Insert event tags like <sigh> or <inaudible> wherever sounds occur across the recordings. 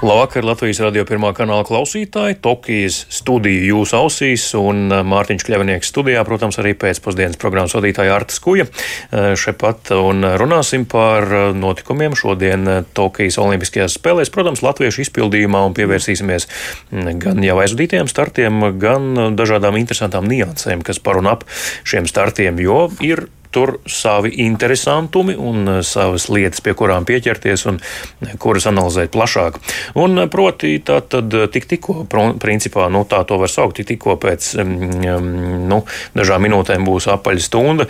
Labvakar, Latvijas radio pirmā kanāla klausītāji. Tokijas studija jūsu ausīs un uh, Mārtiņš Kļavinieks studijā, protams, arī pēcpusdienas programmas vadītāja Arta Skuja. Uh, šepat un runāsim par notikumiem šodien Tokijas Olimpiskajās spēlēs, protams, latviešu izpildījumā un pievērsīsimies mm, gan jau aizvadītajiem startiem, gan dažādām interesantām niansēm, kas par un ap šiem startiem, jo ir tur savi interesantumi un eh, savas lietas, pie kurām pieķerties un eh, kuras analizēt plašāk. Un eh, proti, tā tad tik tikko, principā, nu, tā to var saukt, tik tikko pēc nu, dažām minūtēm būs apaļa stunda,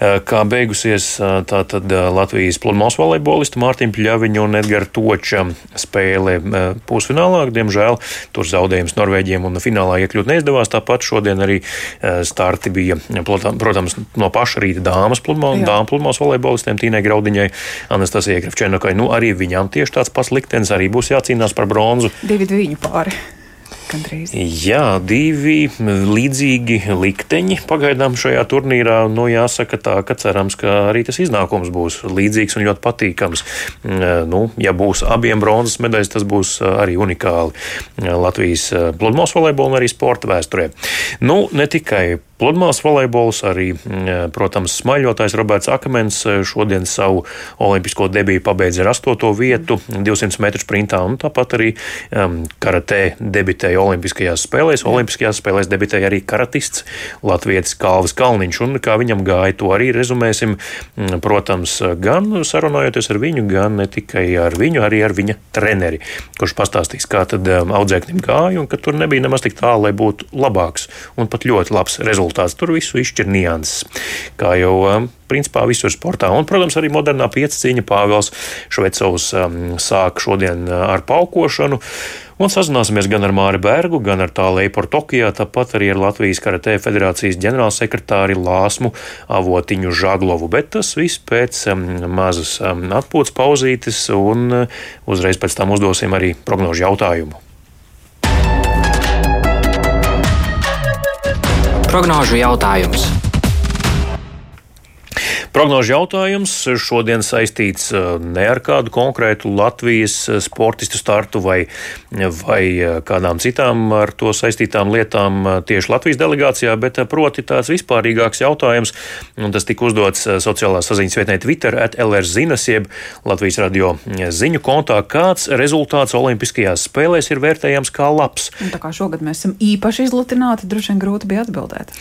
kā beigusies tā tad Latvijas pludmales volejbolistu Mārtiņa Pļaviņa un Edgara Toča spēle pusfinālā. Diemžēl tur zaudējums Norvēģiem un finālā iekļūt neizdevās. Tāpat šodien arī starti bija, protams, no paša rīta dāmas dāmas pludmales, dāmas pludmales volejbolistiem Tīnai Graudiņai, Anastasijai Krafčēnokai. Nu, arī viņām tieši tāds pats liktenis, arī būs jācīnās par bronzu. Divi viņu pāri. Gandrīz. Jā, divi līdzīgi likteņi pagaidām šajā turnīrā. Nu, jāsaka tā, ka cerams, ka arī tas iznākums būs līdzīgs un ļoti patīkams. Nu, ja būs abiem bronzas medaļas, tas būs arī unikāli Latvijas pludmales volejbola un arī sporta vēsturē. Nu, ne tikai Pludmales volejbols, arī, mm, protams, smaļotājs Roberts Akmens šodien savu olimpisko debiju pabeidza ar 8. vietu 200 metru sprintā, un tāpat arī um, karatē debitēja Olimpiskajās spēlēs. Olimpiskajās spēlēs debitēja arī karatists Latvijas Kalvis Kalniņš, un kā viņam gāja, to arī rezumēsim, mm, protams, gan sarunājoties ar viņu, gan ne tikai ar viņu, arī ar viņa treneri, kurš pastāstīs, kā tad audzēknim gāja, un ka tur nebija nemaz tik tālu, lai būtu labāks un pat ļoti labs rezultāts rezultāts. Tur visu izšķir nianses, kā jau um, principā visur sportā. Un, protams, arī modernā pieciņa Pāvils Švecovs um, sāk šodien uh, ar paukošanu. Un sazināsimies gan ar Māri Bergu, gan ar tālēju par Tokijā, tāpat arī ar Latvijas karatē federācijas ģenerālsekretāri Lāsmu Avotiņu Žaglovu. Bet tas viss pēc um, mazas um, atpūtas pauzītes, un uh, uzreiz pēc tam uzdosim arī prognožu jautājumu. Prognožu jautājums. Prognožu jautājums šodien saistīts uh, ne ar kādu konkrētu Latvijas uh, sportistu startu vai, vai uh, kādām citām ar to saistītām lietām tieši Latvijas delegācijā, bet proti tāds vispārīgāks jautājums, un tas tika uzdots sociālās saziņas vietnē Twitter at LR zinas, jeb Latvijas radio ziņu kontā, kāds rezultāts Olimpiskajās spēlēs ir vērtējams kā labs. Un tā kā šogad mēs esam īpaši izlutināti, droši vien grūti bija atbildēt.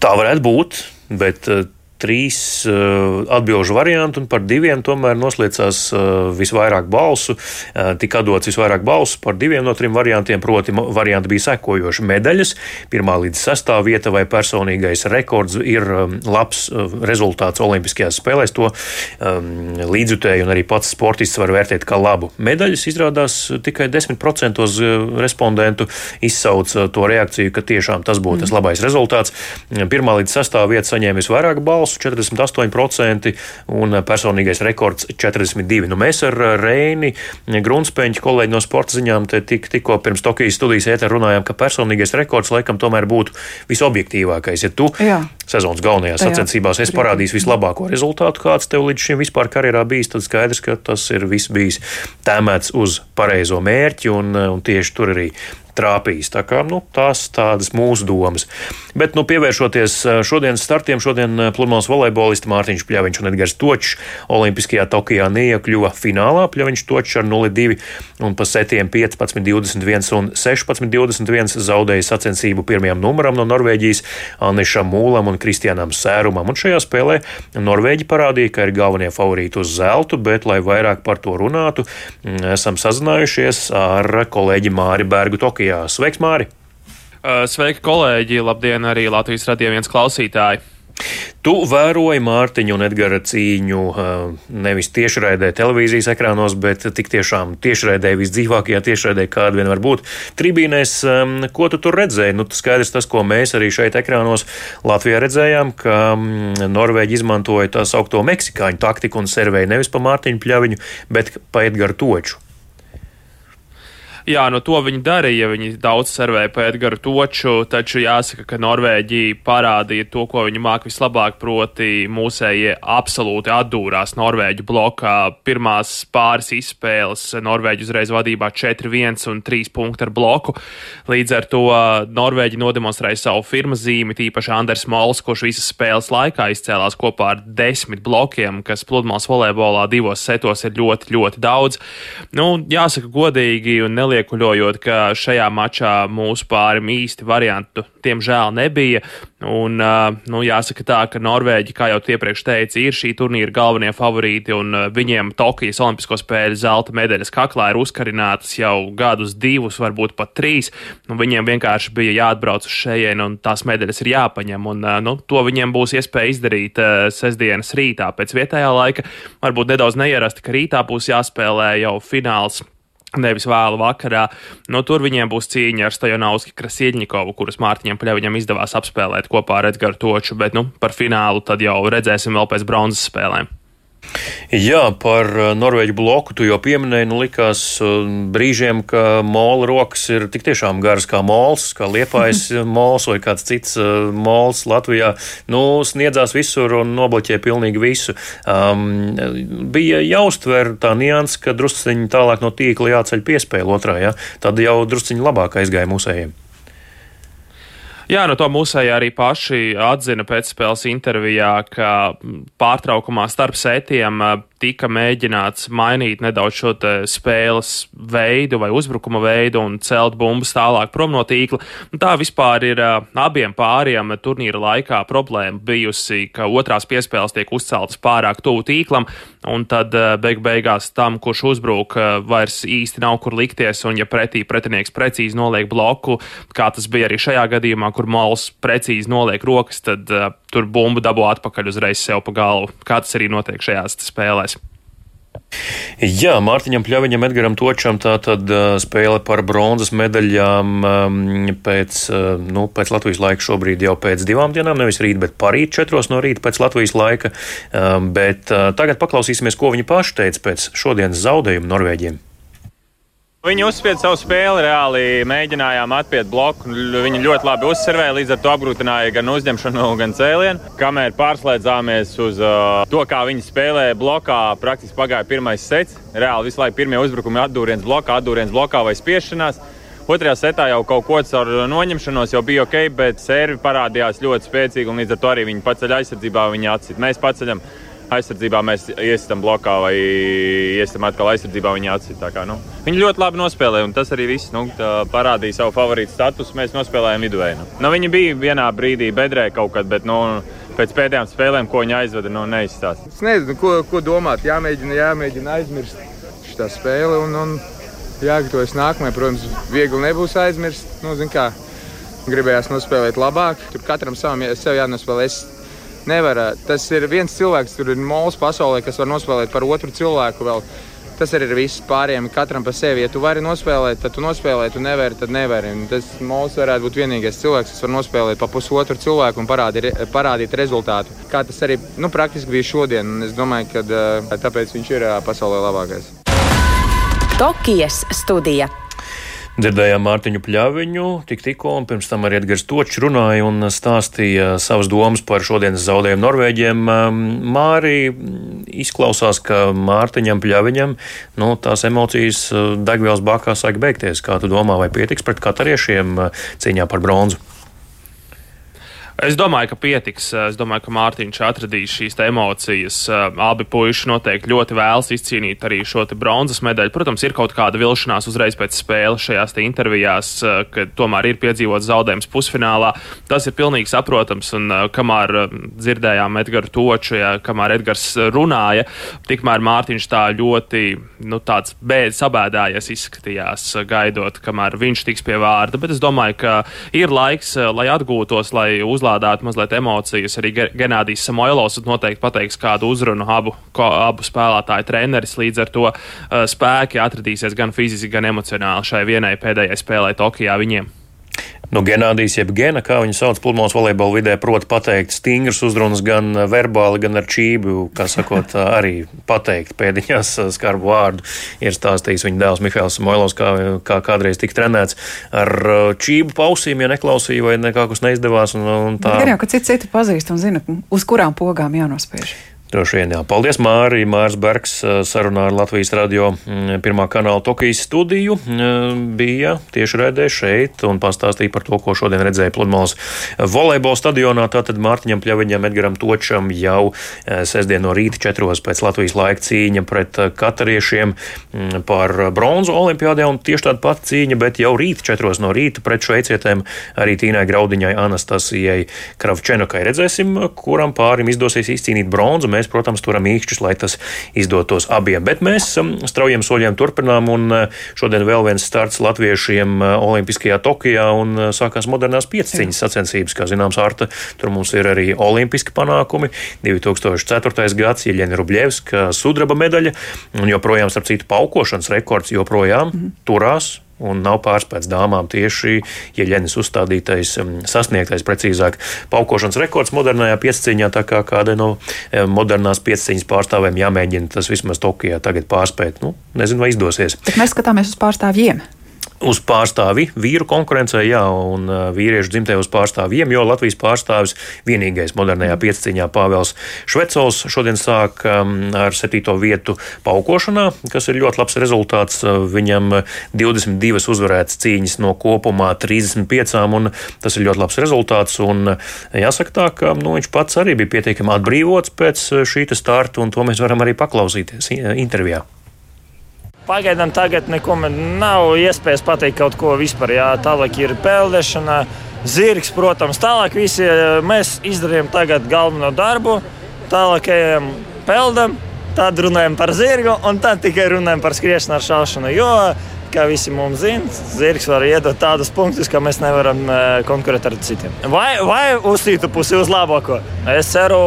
Tā varētu būt, bet trīs uh, atbildžu varianti, un par diviem tomēr noslēdzās uh, visvairāk balsu. Uh, tika dots visvairāk balsu par diviem no trim variantiem, proti, varianti bija sekojoši medaļas. Pirmā līdz sestā vieta vai personīgais rekords ir labs rezultāts Olimpiskajās spēlēs. To um, līdzjutēji un arī pats sportists var vērtēt kā labu. Medaļas izrādās tikai 10% respondentu izsauca to reakciju, ka tiešām tas būtu mm. tas labais rezultāts. Pirmā līdz sestā vieta saņēma visvairāk balsu balsu 48% un personīgais rekords 42%. Nu, mēs ar Reini Grunspeņķu kolēģi no sporta ziņām tik, tikko pirms Tokijas studijas ētā runājām, ka personīgais rekords laikam tomēr būtu visobjektīvākais. Ja tu Jā. Sezonas galvenajās sacensībās esi parādījis vislabāko rezultātu, kāds tev līdz šim vispār karjerā bijis, tad skaidrs, ka tas ir viss bijis tēmēts uz pareizo mērķi un, un tieši tur arī trāpījis. Tā kā, nu, tās tādas mūsu domas. Bet, nu, pievēršoties eh, šodienas startiem, šodien eh, pludmales volejbolisti Mārtiņš Pļaviņš un Edgars Točs Olimpiskajā Tokijā neiekļuva finālā. Pļaviņš Točs ar 0-2 un pa setiem 15-21 un 16-21 zaudēja sacensību pirmajam numuram no Norvēģijas Anišam Mūlam un Kristianam Sērumam. Un šajā spēlē Norvēģi parādīja, ka ir galvenie favorīti uz zeltu, bet, lai vairāk par to runātu, mm, esam sazinājušies ar kolēģi Māri Bergu Tokijā. Sveiks, Māri! Sveiki, kolēģi! Labdien, arī Latvijas radio viens klausītāji! Tu vēroji Mārtiņu un Edgara cīņu nevis tiešraidē televīzijas ekrānos, bet tik tiešām tiešraidē, visdzīvākajā tiešraidē, kāda vien var būt. Tribīnēs, um, ko tu tur redzēji? Nu, skaidrs tas, ko mēs arī šeit ekrānos Latvijā redzējām, ka um, Norvēģi izmantoja tā saukto meksikāņu taktiku un servēja nevis pa Mārtiņu pļaviņu, bet pa Edgaru toču. Jā, no to viņi darīja. Viņi daudz servēja pa Edgars Toču, taču jāsaka, ka Norvēģija parādīja to, ko viņi māk vislabāk, proti mūsējie absolūti atdūrās Norvēģu blokā. Pirmās pāris izspēles Norvēģi uzreiz vadībā 4-1 un 3 punkti ar bloku. Līdz ar to Norvēģi nodemonstrēja savu firmas zīmi, tīpaši Anders Mols, kurš visas spēles laikā izcēlās kopā ar desmit blokiem, kas pludmales volejbolā divos setos ir ļoti, ļoti daudz. Nu, jāsaka godīgi un nelīdzīgi noliekuļojot, ka šajā mačā mūsu pārim īsti variantu, diemžēl, nebija. Un, nu, jāsaka tā, ka Norvēģi, kā jau iepriekš teica, ir šī turnīra galvenie favorīti, un viņiem Tokijas Olimpisko spēļu zelta medaļas kaklā ir uzkarinātas jau gadus, divus, varbūt pat trīs. Nu, viņiem vienkārši bija jāatbrauc uz šejienes, un tās medaļas ir jāpaņem. Un, nu, to viņiem būs iespēja izdarīt sestdienas rītā pēc vietējā laika. Varbūt nedaudz neierasti, ka rītā būs jāspēlē jau fināls Nevis vēlu vakarā. No tur viņiem būs cīņa ar Stojanovski Krasieļņikovu, kuras Mārtiņam Pļaviņam izdevās apspēlēt kopā ar Edgars Toču, bet nu, par finālu tad jau redzēsim vēl pēc bronzas spēlēm. Jā, par uh, Norvēģu bloku tu jau pieminēji. Nu, likās uh, brīžiem, ka mola rokas ir tik tiešām garas kā mols, kā liepais <laughs> mols vai kāds cits uh, mols Latvijā. Nu, sniedzās visur un nobloķēja pilnīgi visu. Um, bija jāuztver tā nianses, ka drusciņi tālāk no tīkla jāceļ piespēle otrā. Ja? Tad jau drusciņi labāk aizgāja mūsējiem. Jā, no to mūsēji arī paši atzina pēcspēles intervijā, ka pārtraukumā starp sētiem tika mēģināts mainīt nedaudz šo spēles veidu vai uzbrukuma veidu un celt bumbas tālāk prom no tīkla. Un tā vispār ir abiem pāriem turnīra laikā problēma bijusi, ka otrās piespēles tiek uzceltas pārāk tuvu tīklam, un tad beig beigās tam, kurš uzbruk, vairs īsti nav kur likties, un ja pretī pretinieks precīzi noliek bloku, kā tas bija arī šajā gadījumā, kur Mols precīzi noliek rokas, tad tur bumbu dabū atpakaļ uzreiz sev pa galvu, kā tas arī notiek šajās spēlēs. Jā, Mārtiņam Pļaviņam, Edgaram Točam tā tad uh, spēle par bronzas medaļām um, pēc, uh, nu, pēc Latvijas laika šobrīd jau pēc divām dienām, nevis rīt, bet parīt četros no rīta pēc Latvijas laika. Um, bet uh, tagad paklausīsimies, ko viņi paši teica pēc šodienas zaudējuma Norvēģiem. Viņi uzspieda savu spēli, reāli mēģinājām atpiet bloku. Viņi ļoti labi uzsverēja, līdz ar to apgrūtināja gan uzņemšanu, <laughs> gan cēlienu. Kamēr pārslēdzāmies uz uh, to, kā viņi spēlēja blokā, praktiski pagāja pirmais sets. Reāli visu laiku pirmie uzbrukumi atdūriens blokā, atdūriens blokā vai spiešanās. Otrajā setā jau kaut ko ar noņemšanos jau bija ok, bet servi parādījās ļoti spēcīgi un līdz ar to arī viņi paceļ aizsardzībā, viņi atcīt. Mēs paceļam aizsardzībā mēs iestam blokā vai iestam atkal aizsardzībā viņa. Kā, nu. Viņi ļoti labi nospēlēja, un tas arī viss nu, parādīja savu favorītu statusu. Mēs nospēlējām viduvēju. Nu. Viņi bija vienā brīdī bedrē kaut kad, bet nu, pēc pēdējām spēlēm, ko viņi aizveda, nu, neizstāsta. Es nezinu, ko, ko domāt. Jāmēģina, jāmēģina aizmirst šo spēli. Un, un jāgatavojas nākamajai. Protams, viegli nebūs aizmirst. Nu, gribējās nospēlēt labāk. Tur katram savam sev jānospēlē. Es Nevar, tas ir viens cilvēks, tur ir mols pasaulē, kas var nospēlēt par otru cilvēku. Vēl. Tas arī ir viss pārējiem, katram par sevi. Ja tu vari nospēlēt, tad tu nospēlē, tu nevari, tad nevari. Un tas mols varētu būt vienīgais cilvēks, kas var nospēlēt pa pusotru cilvēku un parādīt, parādīt rezultātu. Kā tas arī nu, praktiski bija šodien. Es domāju, ka tāpēc viņš ir pasaulē labākais. Tokijas studija. Dzirdējām Mārtiņu Pļaviņu, tik tikko, un pirms tam arī Edgars Točs runāja un stāstīja savas domas par šodienas zaudējumu Norvēģiem. Māri izklausās, ka Mārtiņam Pļaviņam nu, tās emocijas degvielas bakā sāk beigties. Kā tu domā, vai pietiks pret katariešiem cīņā par bronzu? Es domāju, ka pietiks. Es domāju, ka Mārtiņš atradīs šīs emocijas. Abi puiši noteikti ļoti vēlas izcīnīt arī šo bronzas medaļu. Protams, ir kaut kāda vilšanās uzreiz pēc spēles šajās intervijās, ka tomēr ir piedzīvots zaudējums pusfinālā. Tas ir pilnīgi saprotams. Un kamēr dzirdējām Edgars Toču, ja, kamēr Edgars runāja, tikmēr Mārtiņš tā ļoti nu, bēd, sabēdājies izskatījās, gaidot, kamēr viņš tiks pie vārda. Bet es domāju, ka ir laiks, lai atgūtos, lai uzlādētu uzlādēt mazliet emocijas. Arī Genādijs Samoilovs noteikti pateiks kādu uzrunu abu, ko, abu spēlētāju treneris. Līdz ar to uh, spēki atradīsies gan fiziski, gan emocionāli šai vienai pēdējai spēlē Tokijā viņiem. Nu, Genādijs, jeb Gena, kā viņu sauc pludmales volejbola vidē, proti pateikt stingras uzrunas gan verbāli, gan ar čību, kā sakot, <laughs> arī pateikt pēdiņās skarbu vārdu. Ir stāstījis viņa dēls Mihails Moilovs, kā, kā kādreiz tika trenēts ar čību pausīm, ja neklausīja vai nekā kas neizdevās. Un, un tā. Gan jau, ka citi citu pazīst un zina, uz kurām pogām jānospiež. Droši vien, jā. Paldies, Mārija. Mārs Bergs sarunā ar Latvijas radio pirmā kanāla Tokijas studiju bija tieši redzē šeit un pastāstīja par to, ko šodien redzēja Pludmales volejbola stadionā. Tātad Mārtiņam Pļaviņam, Edgaram Točam jau sestdien no rīta četros pēc Latvijas laika cīņa pret katariešiem par bronzu olimpiādē un tieši tāda pati cīņa, bet jau rīt četros no rīta pret šveicietēm arī Tīnai Graudiņai, Anastasijai Kravčenokai. Redzēsim, kuram pārim izdosies izcīnīt bronzu. Mēs mēs, protams, turam īkšķus, lai tas izdotos abiem. Bet mēs um, straujiem soļiem turpinām, un uh, šodien vēl viens starts latviešiem uh, Olimpiskajā Tokijā, un uh, sākās modernās pieciņas sacensības. Kā zināms, Arta, tur mums ir arī olimpiski panākumi. 2004. gads, Jeļena Rubļevska sudraba medaļa, un joprojām, starp citu, paukošanas rekords joprojām mm -hmm. turās un nav pārspēts dāmām tieši Jeļenis uzstādītais, um, sasniegtais, precīzāk, paukošanas rekords modernajā piesciņā, tā kā kādai no um, modernās piesciņas pārstāvēm jāmēģina tas vismaz Tokijā tagad pārspēt. Nu, nezinu, vai izdosies. Bet mēs skatāmies uz pārstāvjiem uz pārstāvi vīru konkurencē, jā, un vīriešu dzimtē uz pārstāvjiem, jo Latvijas pārstāvis vienīgais modernajā pieciņā Pāvils Švecovs šodien sāk ar septīto vietu paukošanā, kas ir ļoti labs rezultāts. Viņam 22 uzvarētas cīņas no kopumā 35, un tas ir ļoti labs rezultāts. Un jāsaka tā, ka nu, viņš pats arī bija pietiekami atbrīvots pēc šī starta, un to mēs varam arī paklausīties intervijā. Pagaidām tagad neko nav iespējas pateikt kaut ko vispār. Jā, tālāk ir peldēšana, zirgs, protams. Tālāk visi mēs izdarījām tagad galveno darbu. Tālāk ejam peldam, tad runājam par zirgu un tad tikai runājam par skriešanu ar šaušanu. Jo, kā visi mums zina, zirgs var iedot tādus punktus, ka mēs nevaram konkurēt ar citiem. Vai, vai uz citu pusi, uz labāko? Es ceru,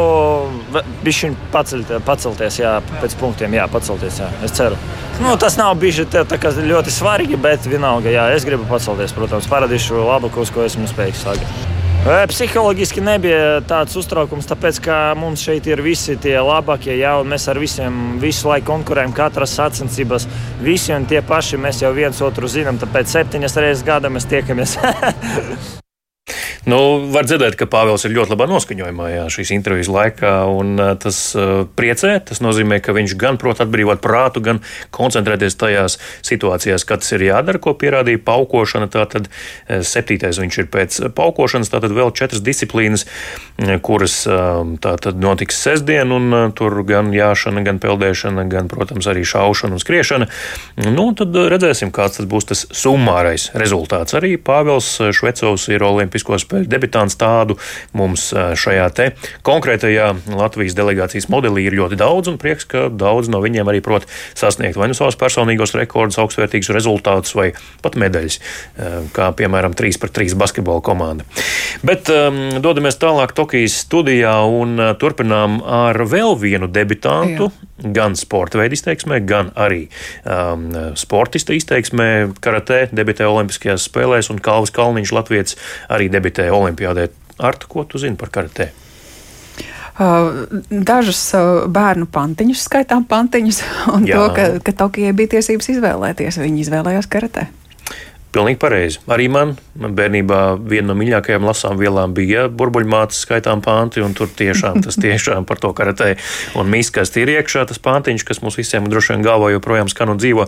ka viņš pacelties, jā, pēc punktiem, jā, pacelties. Jā. Es ceru. Nu, tas nav bijis ļoti svarīgi, bet vienalga, jā, es gribu pacelties. Protams, parādīšu labāko, uz ko esmu spējīgs. Psiholoģiski nebija tāds uztraukums, tāpēc ka mums šeit ir visi tie labākie, jā, mēs ar visiem visu laiku konkurējam, katras sacensības, visi un tie paši. Mēs jau viens otru zinām, tāpēc septiņas reizes gadā mēs tiekamies. <laughs> Nu, var dzirdēt, ka Pāvils ir ļoti labā noskaņojumā jā, šīs intervijas laikā, un tas priecē. Tas nozīmē, ka viņš gan prot atbrīvot prātu, gan koncentrēties tajās situācijās, kad tas ir jādara, ko pierādīja paukošana. Tātad septītais viņš ir pēc paukošanas, tātad vēl četras disciplīnas, kuras tātad notiks sestdien, un tur gan jāšana, gan peldēšana, gan, protams, arī šaušana un skriešana. Nu, tad redzēsim, kāds tas būs tas summārais rezultāts. Arī Pāvils Švecovs ir olimpiskos spēļu debitāns tādu mums šajā te konkrētajā Latvijas delegācijas modelī ir ļoti daudz, un prieks, ka daudz no viņiem arī prot sasniegt vai nu savus personīgos rekordus, augstvērtīgus rezultātus vai pat medaļas, kā piemēram 3 pret 3 basketbola komanda. Bet um, dodamies tālāk Tokijas studijā un uh, turpinām ar vēl vienu debitantu. Jā gan sporta veidu izteiksmē, gan arī um, sportista izteiksmē. Karatē debitē Olimpiskajās spēlēs, un Kalvis Kalniņš Latvijas arī debitē Olimpijādē. Arta, ko tu zini par karatē? Uh, dažus uh, bērnu pantiņus, skaitām pantiņus, <laughs> un Jā. to, ka, ka Tokijai bija tiesības izvēlēties. Viņi izvēlējās karatē. Pilnīgi pareizi. Arī man, man bērnībā viena no mīļākajām lasām vielām bija burbuļmātes skaitām panti, un tur tiešām tas tiešām par to karatē un miskas ir iekšā tas pantiņš, kas mums visiem droši vien galvā joprojām skan un dzīvo.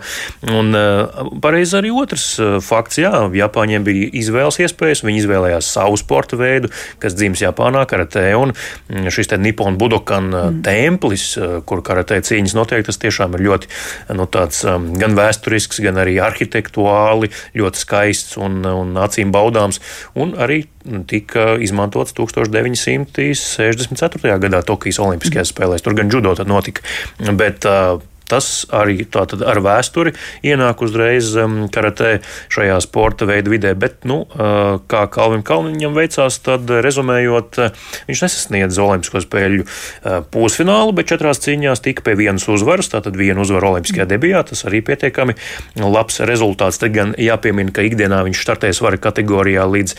Un uh, pareizi arī otrs uh, fakts, jā, Japāņiem bija izvēles iespējas, viņi izvēlējās savu sporta veidu, kas dzims Japānā karatē, un mm, šis te Nippon Budokan uh, mm. templis, kur karatē cīņas notiek, tas tiešām ir ļoti, nu, tāds gan vēsturisks, gan arī arhitektuāli ļoti ļoti skaists un, un acīm baudāms, un arī tika izmantots 1964. gadā Tokijas Olimpiskajās spēlēs. Tur gan judo notika, bet uh, Tas arī tātad ar vēsturi ienāk uzreiz um, karatē šajā sporta veida vidē, bet, nu, uh, kā Kalvim Kalniņam veicās, tad rezumējot, uh, viņš nesasniedz Olimpisko spēļu uh, pusfinālu, bet četrās cīņās tika pie vienas uzvaras, tātad viena uzvara Olimpiskajā debijā, tas arī pietiekami labs rezultāts. Te gan jāpiemina, ka ikdienā viņš startē svara kategorijā līdz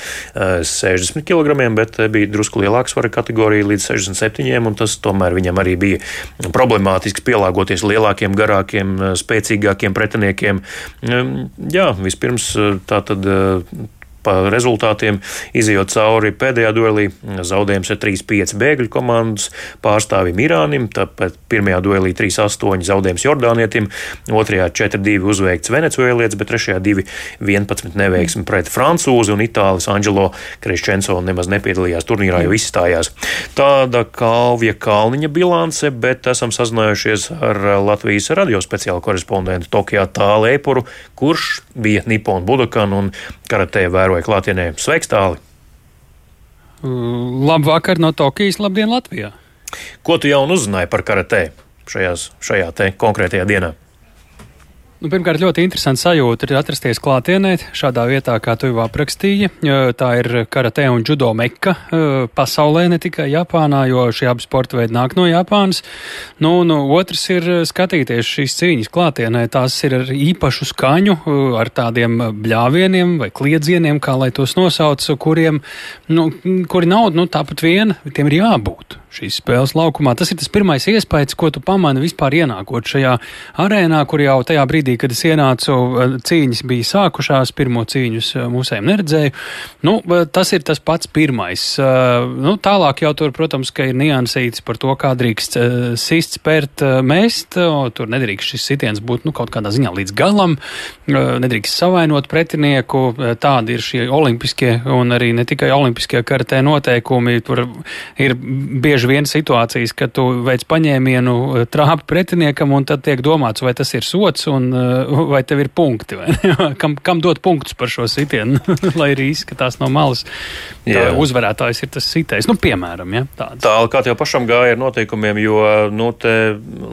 60 kg, bet bija drusku lielāka svara kategorija līdz 67, un tas tomēr viņam arī bija problemātisks pielāgoties lielākiem lielākiem, garākiem, spēcīgākiem pretiniekiem. Ehm, jā, vispirms eh, tā tad eh, pa rezultātiem izjot cauri pēdējā duelī. Zaudējums ir 3-5 bēgļu komandas pārstāvim Irānim, tāpēc pirmajā duelī 3-8 zaudējums Jordānietim, otrajā 4-2 uzveikts venecuēlietis, bet trešajā 2-11 neveiksmi pret Francūzi un Itālis Angelo Kreščenso nemaz nepiedalījās turnīrā, jo izstājās. Tāda Kalvija Kalniņa bilance, bet esam sazinājušies ar Latvijas radio speciālu korespondentu Tokijā Tālu Eipuru, kurš bija Nippon Budokan un karatē vēroja klātienē. Sveiks, tāli! Labvakar no Tokijas, labdien Latvijā! Ko tu jaunu uzzināji par karatē šajās, šajā konkrētajā dienā? Nu, pirmkārt, ļoti interesanti sajūta ir atrasties klātienē, šādā vietā, kā tu jau aprakstīji. Tā ir karate un judo meka pasaulē, ne tikai Japānā, jo šie abi sporta veidi nāk no Japānas. Nu, nu, otrs ir skatīties šīs cīņas klātienē. Tās ir ar īpašu skaņu, ar tādiem bļāvieniem vai kliedzieniem, kā lai tos nosauc, kuriem, nu, kuri nav, nu, tāpat vien, tiem ir jābūt šīs spēles laukumā. Tas ir tas pirmais iespējas, ko tu pamani vispār ienākot šajā arēnā, kur jau tajā brīdī, kad es ienācu, eh, cīņas bija sākušās, pirmo cīņus eh, mūsējiem neredzēju. Nu, eh, tas ir tas pats pirmais. Nu, tālāk jau tur, protams, ka ir niansīts par to, kā drīkst sist, spērt, mest. Tur nedrīkst šis sitiens būt nu, kaut kādā ziņā līdz galam, nedrīkst savainot pretinieku. Tādi ir šie olimpiskie un arī ne tikai olimpiskie karatē noteikumi. Tur ir bieži bieži vien situācijas, ka tu veic paņēmienu eh, trāpi pretiniekam, un tad tiek domāts, vai tas ir sots, un, eh, vai tev ir punkti. <laughs> kam, kam dot punktus par šo sitienu, <laughs> lai arī izskatās no malas. Uzvarētājs ir tas sitējs. Nu, piemēram, ja, tāds. Tā kā tev pašam gāja ar noteikumiem, jo nu,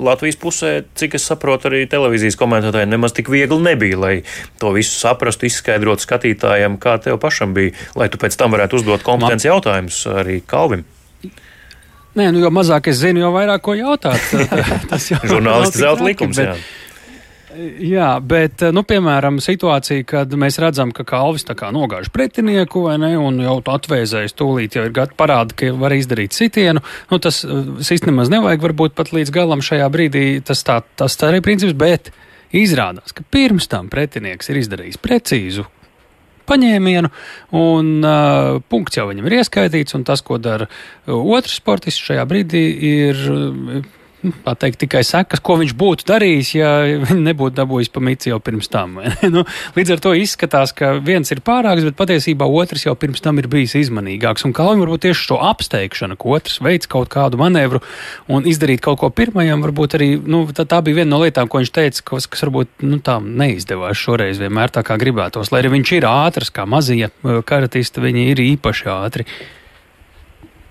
Latvijas pusē, cik es saprotu, arī televīzijas komentētājiem nemaz tik viegli nebija, lai to visu saprastu, izskaidrotu skatītājiem, kā tev pašam bija, lai tu pēc tam varētu uzdot kompetenci jautājumus arī Kalvim. Nē, nu, jo mazāk es zinu, jo vairāk ko jautāt. <laughs> Tas jau ir žurnālisti zelta likums. Bet, jā. Jā, bet, nu, piemēram, situācija, kad mēs redzam, ka kalvis tā kā nogāž pretinieku, vai ne, un jau atvēzējis tūlīt jau ir gatavi parāda, ka var izdarīt sitienu, nu, tas īstenībā nevajag varbūt pat līdz galam šajā brīdī, tas tā, tas tā arī princips, bet izrādās, ka pirms tam pretinieks ir izdarījis precīzu paņēmienu, un uh, punkts jau viņam ir ieskaitīts, un tas, ko dara otrs sportists šajā brīdī, ir pateikt tikai sekas, ko viņš būtu darījis, ja <laughs> nebūtu dabūjis pa mici jau pirms tam. nu, līdz ar to izskatās, ka viens ir pārāks, bet patiesībā otrs jau pirms tam ir bijis izmanīgāks. Un Kalvim varbūt tieši šo apsteigšanu, ka otrs veids kaut kādu manevru un izdarīt kaut ko pirmajam, varbūt arī nu, tā, tā bija viena no lietām, ko viņš teica, kas, kas varbūt nu, tā neizdevās šoreiz vienmēr tā kā gribētos. Lai arī viņš ir ātrs, kā mazie karatisti, viņi ir īpaši ātri.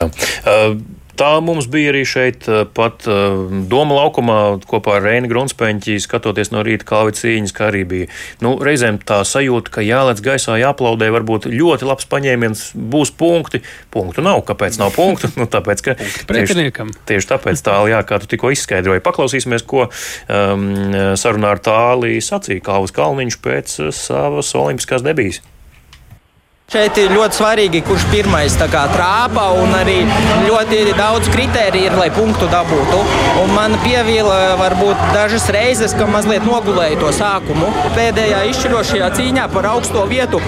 Uh, Tā mums bija arī šeit, eh, pat eh, Doma laukumā, kopā ar Reini Grunsteņķi, skatoties no rīta kāvi cīņas, kā arī bija. Nu, reizēm tā sajūta, ka jālec gaisā, jāaplaudē, varbūt ļoti labs paņēmiens, būs punkti. Punktu nav. Kāpēc nav punktu? <laughs> Nu, tāpēc, ka tieši, tieši tāpēc tālāk, jā, kā tu tikko izskaidroji. Paklausīsimies, ko um, sarunā ar tālī sacīja Kalvas Kalniņš pēc savas olimpiskās debijas. Šeit ir ļoti svarīgi, kurš pirmais kā, trāpa, un arī ļoti daudz kritēriju ir, lai punktu dabūtu. Un man pievīla varbūt dažas reizes, ka mazliet nogulēju to sākumu. Pēdējā izšķirošajā cīņā par augsto vietu,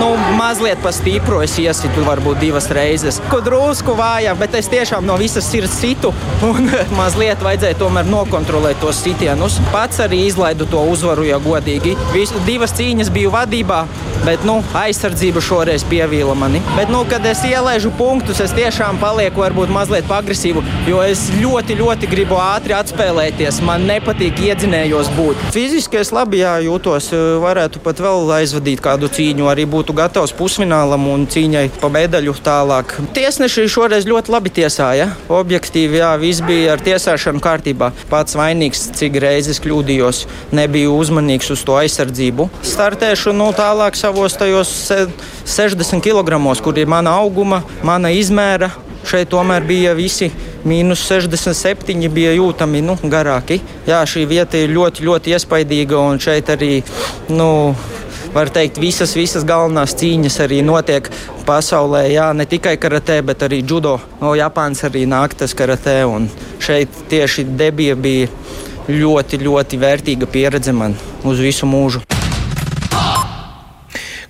nu, mazliet pa stipru es iesitu varbūt divas reizes. Ko drusku vājāk, bet es tiešām no visas sirds situ, un <laughs> mazliet vajadzēja tomēr nokontrolēt tos sitienus. Pats arī izlaidu to uzvaru, ja godīgi. Vis, divas cīņas biju vadībā, bet nu, aizsardzība šo šoreiz pievīla mani. Bet, nu, kad es ielaižu punktus, es tiešām palieku varbūt mazliet agresīvu, jo es ļoti, ļoti gribu ātri atspēlēties. Man nepatīk iedzinējos būt. Fiziski es labi jā, jūtos, varētu pat vēl aizvadīt kādu cīņu, arī būtu gatavs pusfinālam un cīņai pa medaļu tālāk. Tiesneši šoreiz ļoti labi tiesāja. Objektīvi, jā, viss bija ar tiesāšanu kārtībā. Pats vainīgs, cik reizes kļūdījos, nebiju uzmanīgs uz to aizsardzību. Startēšu nu, tālāk savos tajos 60 kg, kur ir mana auguma, mana izmēra. Šeit tomēr bija visi mīnus 67, bija jūtami nu, garāki. Jā, šī vieta ir ļoti, ļoti iespaidīga un šeit arī. Nu, var teikt, visas, visas galvenās cīņas arī notiek pasaulē. Jā, ne tikai karatē, bet arī judo. No Japānas arī nāk tas karatē. Šeit tieši debija bija ļoti, ļoti vērtīga pieredze man uz visu mūžu.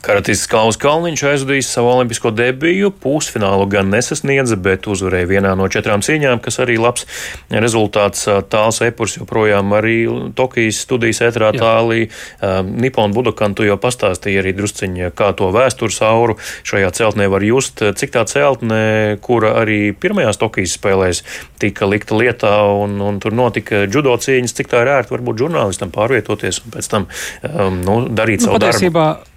Karatists Klaus Kalniņš aizvadījis savu olimpisko debiju, pusfinālu gan nesasniedza, bet uzvarēja vienā no četrām cīņām, kas arī labs rezultāts. Tāls epurs joprojām arī Tokijas studijas etrā tālī. Nipon Budokan tu jau pastāstīja arī drusciņa, kā to vēstures auru šajā celtnē var just, cik tā celtne, kura arī pirmajās Tokijas spēlēs tika likta lietā un, un tur notika judo cīņas, cik tā ir ērti varbūt žurnālistam pārvietoties un pēc tam um, nu, darīt nu, savu darbu.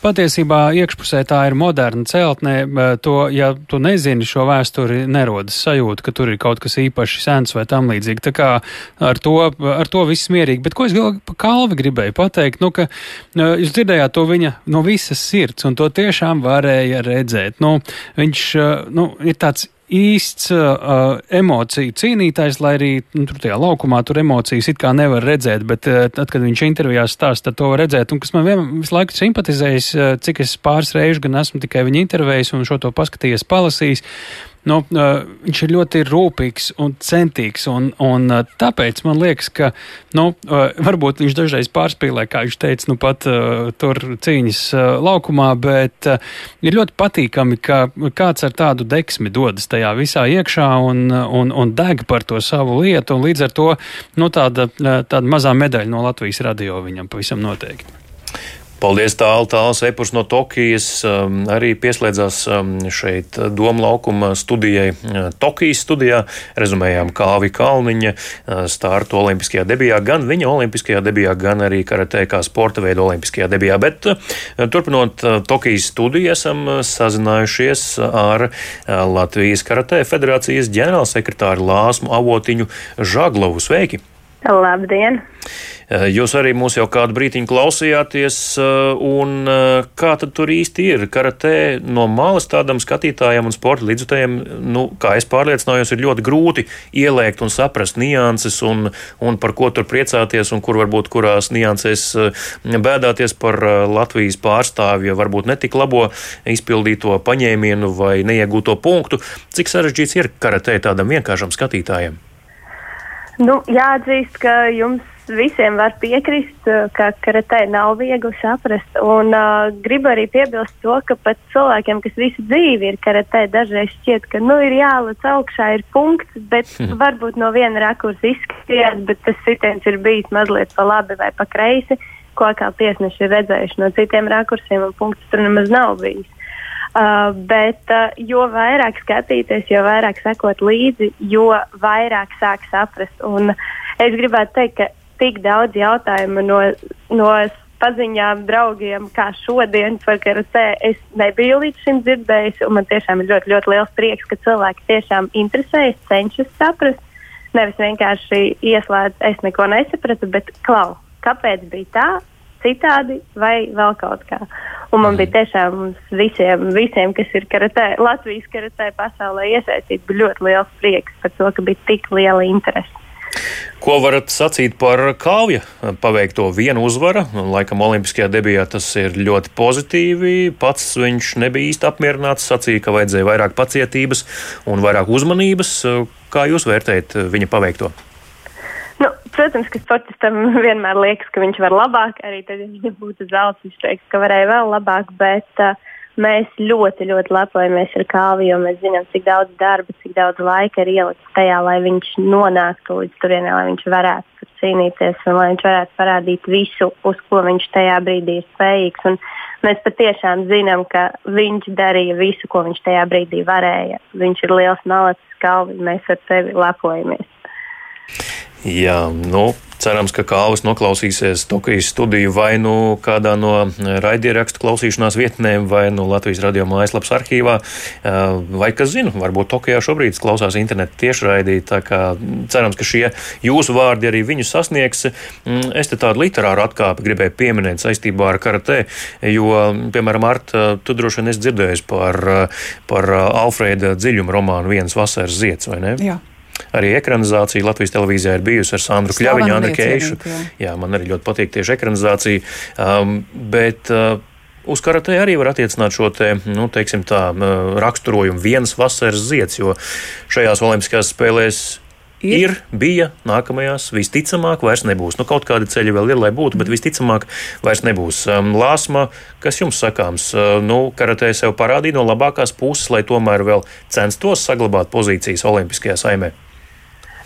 Patiesībā iekšpusē tā ir moderna celtne. To, ja tu nezini šo vēsturi, nerodas sajūta, ka tur ir kaut kas īpaši sens vai tam līdzīgi. Tā kā ar to, ar to viss mierīgi. Bet ko es pa kalvi gribēju pateikt, nu, ka jūs dzirdējāt to viņa no visas sirds, un to tiešām varēja redzēt. Nu, viņš nu, ir tāds īsts uh, emociju cīnītājs, lai arī nu, tur tajā laukumā tur emocijas it kā nevar redzēt, bet uh, tad, kad viņš intervijās stāsta, tad to var redzēt. Un kas man vien, visu laiku simpatizējis, uh, cik es pāris reižu gan esmu tikai viņa intervējis un šo to paskatījies, palasījis, nu, viņš ir ļoti rūpīgs un centīgs. Un, un, tāpēc man liekas, ka nu, varbūt viņš dažreiz pārspīlē, kā viņš teica, nu, pat tur cīņas laukumā, bet ir ļoti patīkami, ka kāds ar tādu deksmi dodas tajā visā iekšā un, un, un deg par to savu lietu. Līdz ar to nu, tāda, tāda mazā medaļa no Latvijas radio viņam pavisam noteikti. Paldies, tālu tāls epurs no Tokijas. Um, arī pieslēdzās um, šeit Doma laukuma studijai uh, Tokijas studijā. Rezumējām Kāvi Kalniņa uh, startu olimpiskajā debijā, gan viņa olimpiskajā debijā, gan arī karatē kā sporta veidu olimpiskajā debijā. Bet uh, turpinot Tokijas studiju, esam sazinājušies ar Latvijas karatē federācijas ģenerālsekretāru Lāsmu Avotiņu Žaglovu. Sveiki! Labdien! Eh, jūs arī mūs jau kādu brīdiņu klausījāties, eh, un eh, kā tad tur īsti ir? Karatē no malas tādam skatītājam un sporta līdzutējiem, nu, kā es pārliecinājos, ir ļoti grūti ielēkt un saprast nianses un, un par ko tur priecāties un kur varbūt kurās niansēs bēdāties par Latvijas pārstāvju, varbūt netik labo izpildīto paņēmienu vai neiegūto punktu. Cik sarežģīts ir karatē tādam vienkāršam skatītājam? Nu, jāatzīst, ka jums visiem var piekrist, uh, ka karatē nav viegli saprast. Un uh, gribu arī piebilst to, ka pat cilvēkiem, kas visu dzīvi ir karatē, dažreiz šķiet, ka nu, ir jālec augšā, ir punkts, bet hmm. varbūt no viena rakursa izskatījās, bet tas sitiens ir bijis mazliet pa labi vai pa kreisi, ko kā tiesneši ir redzējuši no citiem rakursiem, un punkts tur nemaz nav bijis. Uh, bet uh, jo vairāk skatīties, jo vairāk sekot līdzi, jo vairāk sāk saprast. Un es gribētu teikt, ka tik daudz jautājumu no, no paziņām, draugiem, kā šodien par karatē. Es nebiju līdz šim dzirdējis, man tiešām ir ļoti, ļoti liels prieks, ka cilvēki tiešām interesējas, cenšas saprast. Nevis vienkārši ieslēdz, es neko nesapratu, bet klau, kāpēc bija tā, citādi vai vēl kaut kā. Un man bija tiešām visiem, visiem kas ir karatē, Latvijas karatē pasaulē iesaistīti, bija ļoti liels prieks par to, ka bija tik liela interese. Ko varat sacīt par Kāvja paveikto vienu uzvaru? Laikam Olimpiskajā debijā tas ir ļoti pozitīvi. Pats viņš nebija īsti apmierināts, sacīja, ka vajadzēja vairāk pacietības un vairāk uzmanības. Kā jūs vērtējat viņa paveikto? Protams, ka sportistam <laughs> vienmēr liekas, ka viņš var labāk. Arī tad, ja viņam būtu zelts, viņš teiks, ka varēja vēl labāk. Bet uh, Mēs ļoti, ļoti lepojamies ar Kalvu, jo mēs zinām, cik daudz darba, cik daudz laika ir ielikts tajā, lai viņš nonāktu līdz turienei, lai viņš varētu cīnīties un lai viņš varētu parādīt visu, uz ko viņš tajā brīdī ir spējīgs. Un mēs patiešām zinām, ka viņš darīja visu, ko viņš tajā brīdī varēja. Viņš ir liels malacis, Kalvi, mēs ar tevi lepojamies. Jā, nu, cerams, ka Kāvas noklausīsies Tokijas studiju vai nu kādā no raidierakstu klausīšanās vietnēm, vai nu Latvijas radio mājaslapas arhīvā, vai, kas zina, varbūt Tokijā šobrīd klausās internetu tiešraidī, kā cerams, ka šie jūsu vārdi arī viņu sasniegs. Mm, es te tādu literāru atkāpi gribēju pieminēt saistībā ar karatē, jo, piemēram, Arta, tu droši vien esi dzirdējis par, par Alfrēda dziļuma romānu Vienas vasaras zieds, vai ne? Jā. Arī ekranizācija Latvijas televīzijā ir bijusi ar Sandru Kļaviņu, Andru Keišu. Jā. jā, man arī ļoti patīk tieši ekranizācija. Um, bet, uh, Uz karatē arī var attiecināt šo te, nu, teiksim, tā, uh, raksturojumu vienas vasaras zieds, jo šajās Olimpiskajās spēlēs Ir. ir, bija, nākamajās visticamāk vairs nebūs. Nu, kaut kādi ceļi vēl ir, lai būtu, bet visticamāk vairs nebūs. Um, Lāsma, kas jums sakāms? Uh, nu, karatē sev parādīja no labākās puses, lai tomēr vēl censtos saglabāt pozīcijas Olimpiskajā saimē.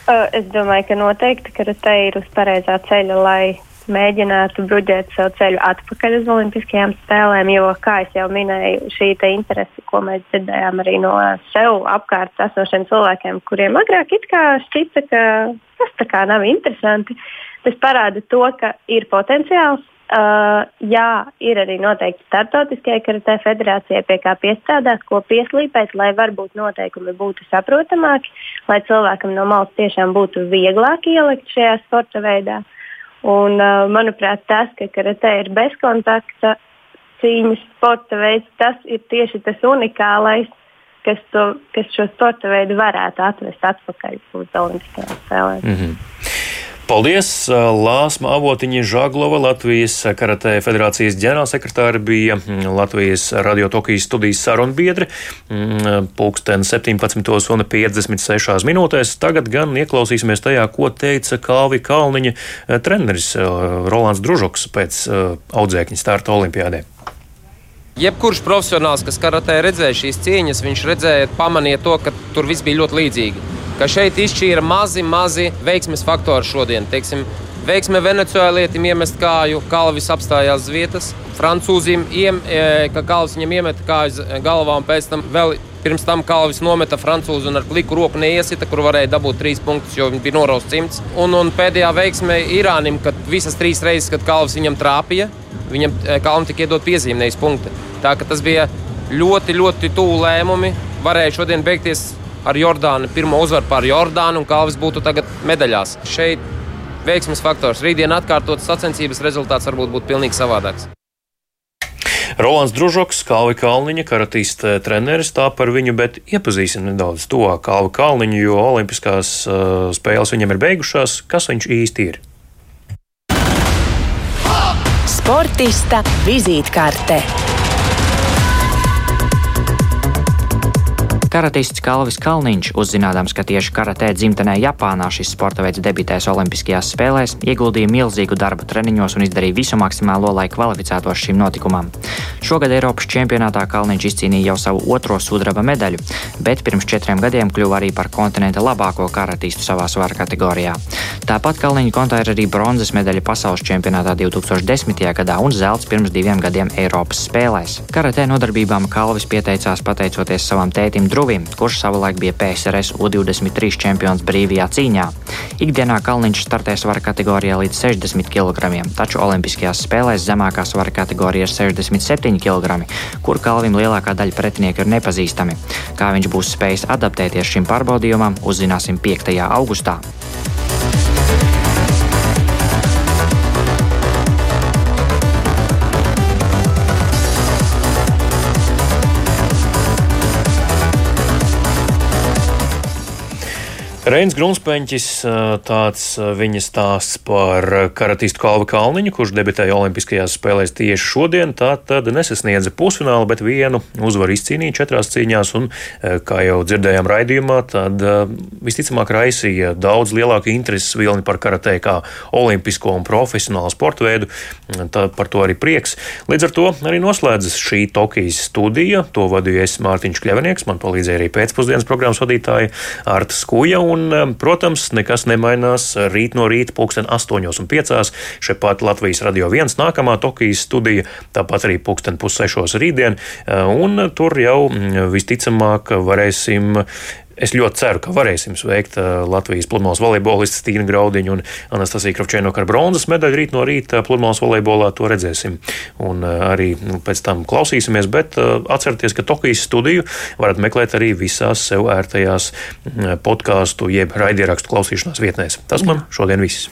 Es domāju, ka noteikti karate ir uz pareizā ceļa, lai mēģinātu bruģēt savu ceļu atpakaļ uz Olimpiskajām spēlēm, jo, kā jau minēju, šī interese, ko mēs dzirdējām arī no sev apkārt esošiem cilvēkiem, kuriem agrāk šķita, ka tas tā kā nav interesanti, tas parāda to, ka ir potenciāls Uh, jā, ir arī noteikti starptautiskajai karatē federācijai, pie kā piestrādāt, ko pieslīpēt, lai varbūt noteikumi būtu saprotamāki, lai cilvēkam no malas tiešām būtu vieglāk ielikt šajā sporta veidā. Un, uh, manuprāt, tas, ka karatē ir bezkontakta cīņas sporta veids, tas ir tieši tas unikālais, kas, to, kas šo sporta veidu varētu atvest atpakaļ uz Olimpiskajām spēlēm. Mm -hmm. Paldies! Lāsma Avotiņa Žaglova, Latvijas karatē federācijas ģenerālsekretāra, bija Latvijas radio Tokijas studijas sarunbiedri. Mm, pulksten 17,56 minūtēs. Tagad gan ieklausīsimies tajā, ko teica Kalvi Kalniņa treneris Rolands Družoks pēc audzēkņa starta olimpiādē. Jebkurš profesionāls, kas karatē redzēja šīs cīņas, viņš redzēja, pamanīja to, ka tur viss bija ļoti līdzīgi ka šeit izšķīra mazi, mazi veiksmes faktori šodien. Teiksim, veiksme venecuēlietim iemest kāju, kalvis apstājās uz vietas, francūzim, iem, e, ka kalvis viņam iemeta kāju galvā un pēc tam vēl. Pirms tam kalvis nometa francūzi un ar pliku roku neiesita, kur varēja dabūt trīs punktus, jo viņš bija norausts cimds. Un, un pēdējā veiksme Irānim, kad visas trīs reizes, kad kalvis viņam trāpīja, viņam e, kalvam tika iedot piezīme, nevis punkti. Tā ka tas bija ļoti, ļoti tuvu lēmumi. Varēja šodien beigties ar Jordānu, pirmo uzvaru pār Jordānu, un Kalvis būtu tagad medaļās. Šeit veiksmes faktors. Rītdien atkārtotas sacensības rezultāts varbūt būtu pilnīgi savādāks. Rolands Družoks, Kalvi Kalniņa, karatista treneris, tā par viņu, bet iepazīsim nedaudz to Kalvi Kalniņu, jo Olimpiskās uh, spēles viņam ir beigušās. Kas viņš īsti ir? Sportista vizītkarte. Karatists Kalvis Kalniņš, uzzinādams, ka tieši karatē dzimtenē Japānā šis sporta veids debitēs Olimpiskajās spēlēs, ieguldīja milzīgu darbu treniņos un izdarīja visu maksimālo, lai kvalificētos šim notikumam. Šogad Eiropas čempionātā Kalniņš izcīnīja jau savu otro sudraba medaļu, bet pirms četriem gadiem kļuva arī par kontinenta labāko karatistu savā svara kategorijā. Tāpat Kalniņa kontā ir arī bronzas medaļa pasaules čempionātā 2010. gadā un zelts pirms diviem gadiem Eiropas spēlēs. Karatē nodarbībām Kalvis pieteicās pateicoties savam tētim Drūmam. Kruvim, kurš savulaik bija PSRS U23 čempions brīvajā cīņā. Ikdienā Kalniņš startē svara kategorijā līdz 60 kg, taču Olimpiskajās spēlēs zemākā svara kategorija ir 67 kg, kur Kalvim lielākā daļa pretinieku ir nepazīstami. Kā viņš būs spējis adaptēties šim pārbaudījumam, uzzināsim 5. augustā. Reins Grunspeņķis, tāds viņa stāsts par karatistu Kalvu Kalniņu, kurš debitēja Olimpiskajās spēlēs tieši šodien. Tā tad nesasniedza pusfinālu, bet vienu uzvaru izcīnīja četrās cīņās, un, kā jau dzirdējām raidījumā, tad visticamāk raisīja daudz lielāku intereses vilni par karatē kā olimpisko un profesionālu sporta veidu. Tā, par to arī prieks. Līdz ar to arī noslēdzas šī Tokijas studija. To vadīju es Mārtiņš Kļavinieks, man palīdzēja arī pēcpusdienas programmas vadītāja Arta Skuja. Un, um, protams, nekas nemainās rīt no rīta, pulksten 8.5. šeit Latvijas radio viens nākamā Tokijas studija, tāpat arī pulksten pussešos rītdien. Uh, un tur jau mm, visticamāk varēsim Es ļoti ceru, ka varēsim sveikt uh, Latvijas pludmales volejbolistas Tīnu Graudiņu un Anastasiju Kravčēnu ar bronzas medaļu rīt no rīta pludmales volejbolā. To redzēsim un uh, arī nu, pēc tam klausīsimies. Bet uh, atcerieties, ka Tokijas studiju varat meklēt arī visās sev ērtajās mm, podkāstu jeb raidierakstu klausīšanās vietnēs. Tas man šodien viss.